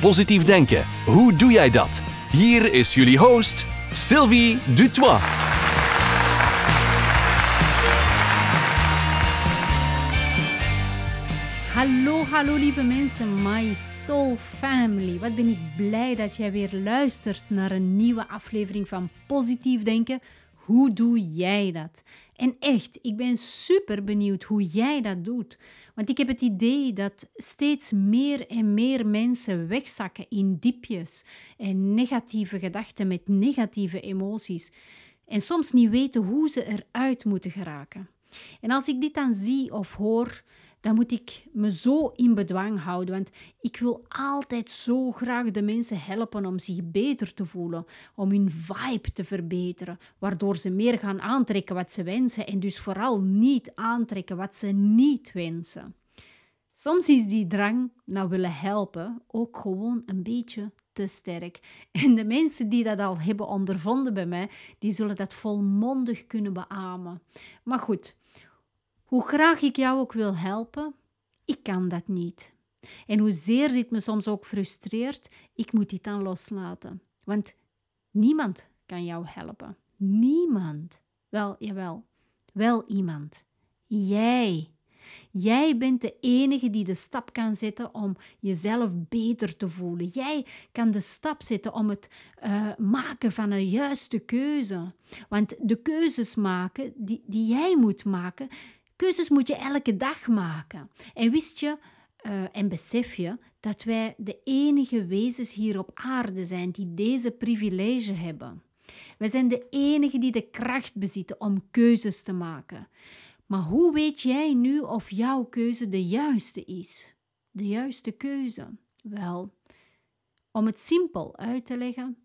Positief denken, hoe doe jij dat? Hier is jullie host, Sylvie Dutois. Hallo, hallo lieve mensen, my soul family. Wat ben ik blij dat jij weer luistert naar een nieuwe aflevering van Positief Denken. Hoe doe jij dat? En echt, ik ben super benieuwd hoe jij dat doet. Want ik heb het idee dat steeds meer en meer mensen wegzakken in diepjes en negatieve gedachten met negatieve emoties. En soms niet weten hoe ze eruit moeten geraken. En als ik dit dan zie of hoor, dan moet ik me zo in bedwang houden. Want ik wil altijd zo graag de mensen helpen om zich beter te voelen, om hun vibe te verbeteren, waardoor ze meer gaan aantrekken wat ze wensen en dus vooral niet aantrekken wat ze niet wensen. Soms is die drang naar willen helpen ook gewoon een beetje te sterk. En de mensen die dat al hebben ondervonden bij mij, die zullen dat volmondig kunnen beamen. Maar goed, hoe graag ik jou ook wil helpen, ik kan dat niet. En hoezeer zit me soms ook frustreert, ik moet dit dan loslaten. Want niemand kan jou helpen. Niemand. Wel, jawel, wel iemand. Jij. Jij bent de enige die de stap kan zetten om jezelf beter te voelen. Jij kan de stap zetten om het uh, maken van een juiste keuze. Want de keuzes maken die, die jij moet maken, Keuzes moet je elke dag maken. En wist je uh, en besef je dat wij de enige wezens hier op aarde zijn die deze privilege hebben. Wij zijn de enigen die de kracht bezitten om keuzes te maken. Maar hoe weet jij nu of jouw keuze de juiste is? De juiste keuze? Wel, om het simpel uit te leggen,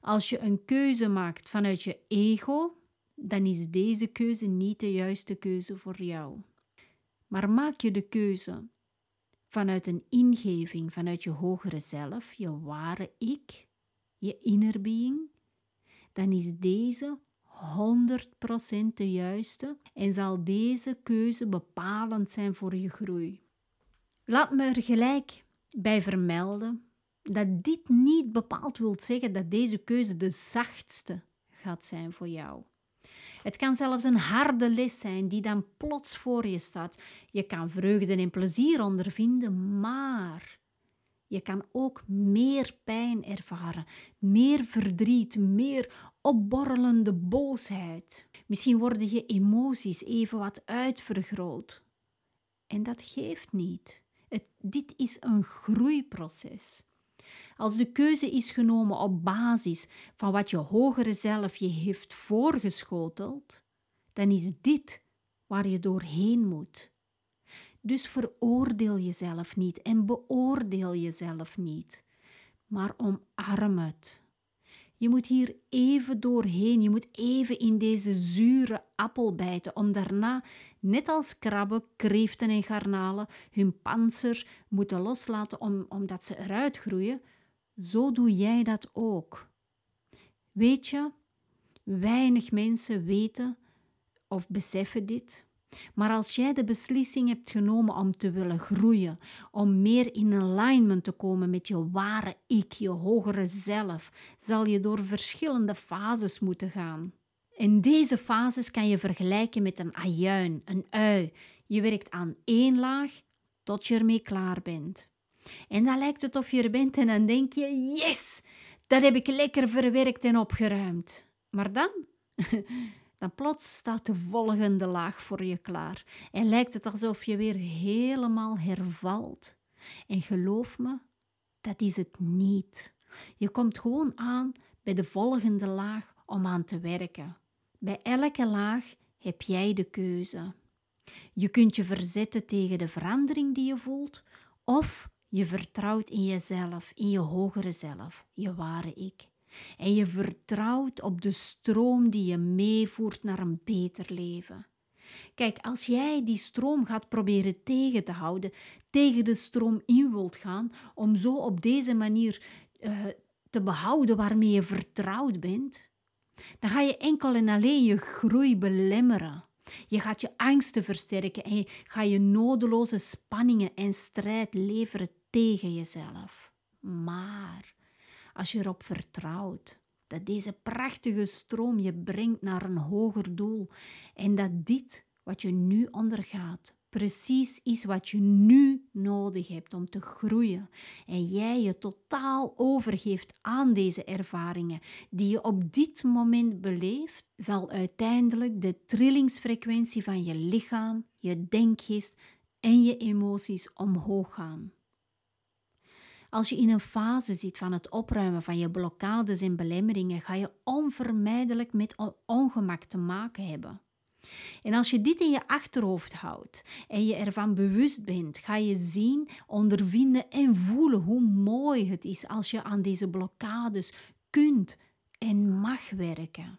als je een keuze maakt vanuit je ego, dan is deze keuze niet de juiste keuze voor jou. Maar maak je de keuze vanuit een ingeving, vanuit je hogere zelf, je ware ik, je inner being, dan is deze 100% de juiste en zal deze keuze bepalend zijn voor je groei. Laat me er gelijk bij vermelden dat dit niet bepaald wil zeggen dat deze keuze de zachtste gaat zijn voor jou. Het kan zelfs een harde les zijn die dan plots voor je staat. Je kan vreugde en plezier ondervinden, maar je kan ook meer pijn ervaren, meer verdriet, meer opborrelende boosheid. Misschien worden je emoties even wat uitvergroot. En dat geeft niet. Het, dit is een groeiproces. Als de keuze is genomen op basis van wat je hogere zelf je heeft voorgeschoteld, dan is dit waar je doorheen moet. Dus veroordeel jezelf niet en beoordeel jezelf niet, maar omarm het. Je moet hier even doorheen, je moet even in deze zure appel bijten, om daarna, net als krabben, kreeften en garnalen, hun panzer moeten loslaten om, omdat ze eruit groeien, zo doe jij dat ook. Weet je, weinig mensen weten of beseffen dit. Maar als jij de beslissing hebt genomen om te willen groeien, om meer in alignment te komen met je ware ik, je hogere zelf, zal je door verschillende fases moeten gaan. In deze fases kan je vergelijken met een ajuin, een ui. Je werkt aan één laag tot je ermee klaar bent. En dan lijkt het of je er bent en dan denk je: yes, dat heb ik lekker verwerkt en opgeruimd. Maar dan, dan plots staat de volgende laag voor je klaar en lijkt het alsof je weer helemaal hervalt. En geloof me, dat is het niet. Je komt gewoon aan bij de volgende laag om aan te werken. Bij elke laag heb jij de keuze. Je kunt je verzetten tegen de verandering die je voelt, of je vertrouwt in jezelf, in je hogere zelf, je ware ik. En je vertrouwt op de stroom die je meevoert naar een beter leven. Kijk, als jij die stroom gaat proberen tegen te houden, tegen de stroom in wilt gaan, om zo op deze manier uh, te behouden waarmee je vertrouwd bent, dan ga je enkel en alleen je groei belemmeren. Je gaat je angsten versterken en je ga je nodeloze spanningen en strijd leveren tegen jezelf. Maar als je erop vertrouwt dat deze prachtige stroom je brengt naar een hoger doel en dat dit wat je nu ondergaat precies is wat je nu nodig hebt om te groeien en jij je totaal overgeeft aan deze ervaringen die je op dit moment beleeft, zal uiteindelijk de trillingsfrequentie van je lichaam, je denkgeest en je emoties omhoog gaan. Als je in een fase zit van het opruimen van je blokkades en belemmeringen, ga je onvermijdelijk met ongemak te maken hebben. En als je dit in je achterhoofd houdt en je ervan bewust bent, ga je zien, ondervinden en voelen hoe mooi het is als je aan deze blokkades kunt en mag werken.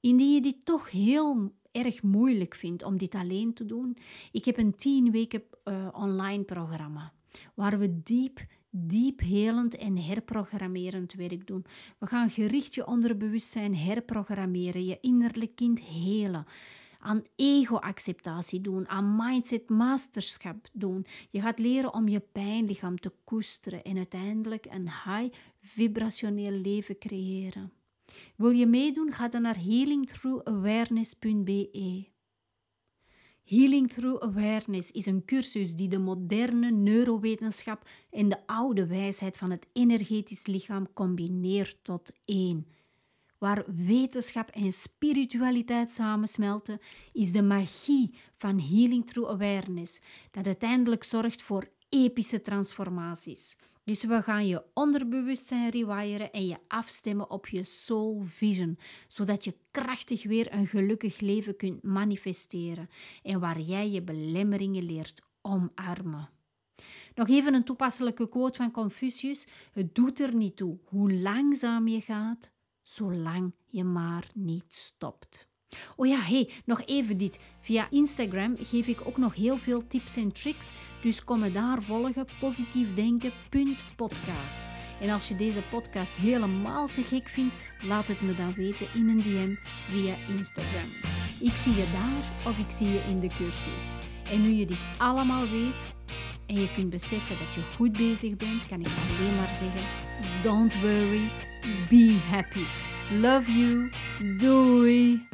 Indien je dit toch heel erg moeilijk vindt om dit alleen te doen, ik heb een 10 weken uh, online programma waar we diep diep helend en herprogrammerend werk doen. We gaan gericht je onderbewustzijn herprogrammeren, je innerlijk kind helen aan ego-acceptatie doen, aan mindset-masterschap doen. Je gaat leren om je pijnlichaam te koesteren en uiteindelijk een high vibrationeel leven creëren. Wil je meedoen? Ga dan naar healingthroughawareness.be. Healing Through Awareness is een cursus die de moderne neurowetenschap en de oude wijsheid van het energetisch lichaam combineert tot één. Waar wetenschap en spiritualiteit samensmelten, is de magie van Healing Through Awareness, dat uiteindelijk zorgt voor epische transformaties. Dus we gaan je onderbewustzijn rewiren en je afstemmen op je soul vision, zodat je krachtig weer een gelukkig leven kunt manifesteren en waar jij je belemmeringen leert omarmen. Nog even een toepasselijke quote van Confucius: Het doet er niet toe hoe langzaam je gaat, zolang je maar niet stopt. Oh ja, hey, nog even dit. Via Instagram geef ik ook nog heel veel tips en tricks, dus kom me daar volgen, positiefdenken.podcast. En als je deze podcast helemaal te gek vindt, laat het me dan weten in een DM via Instagram. Ik zie je daar of ik zie je in de cursus. En nu je dit allemaal weet en je kunt beseffen dat je goed bezig bent, kan ik alleen maar zeggen: don't worry, be happy. Love you. Doei.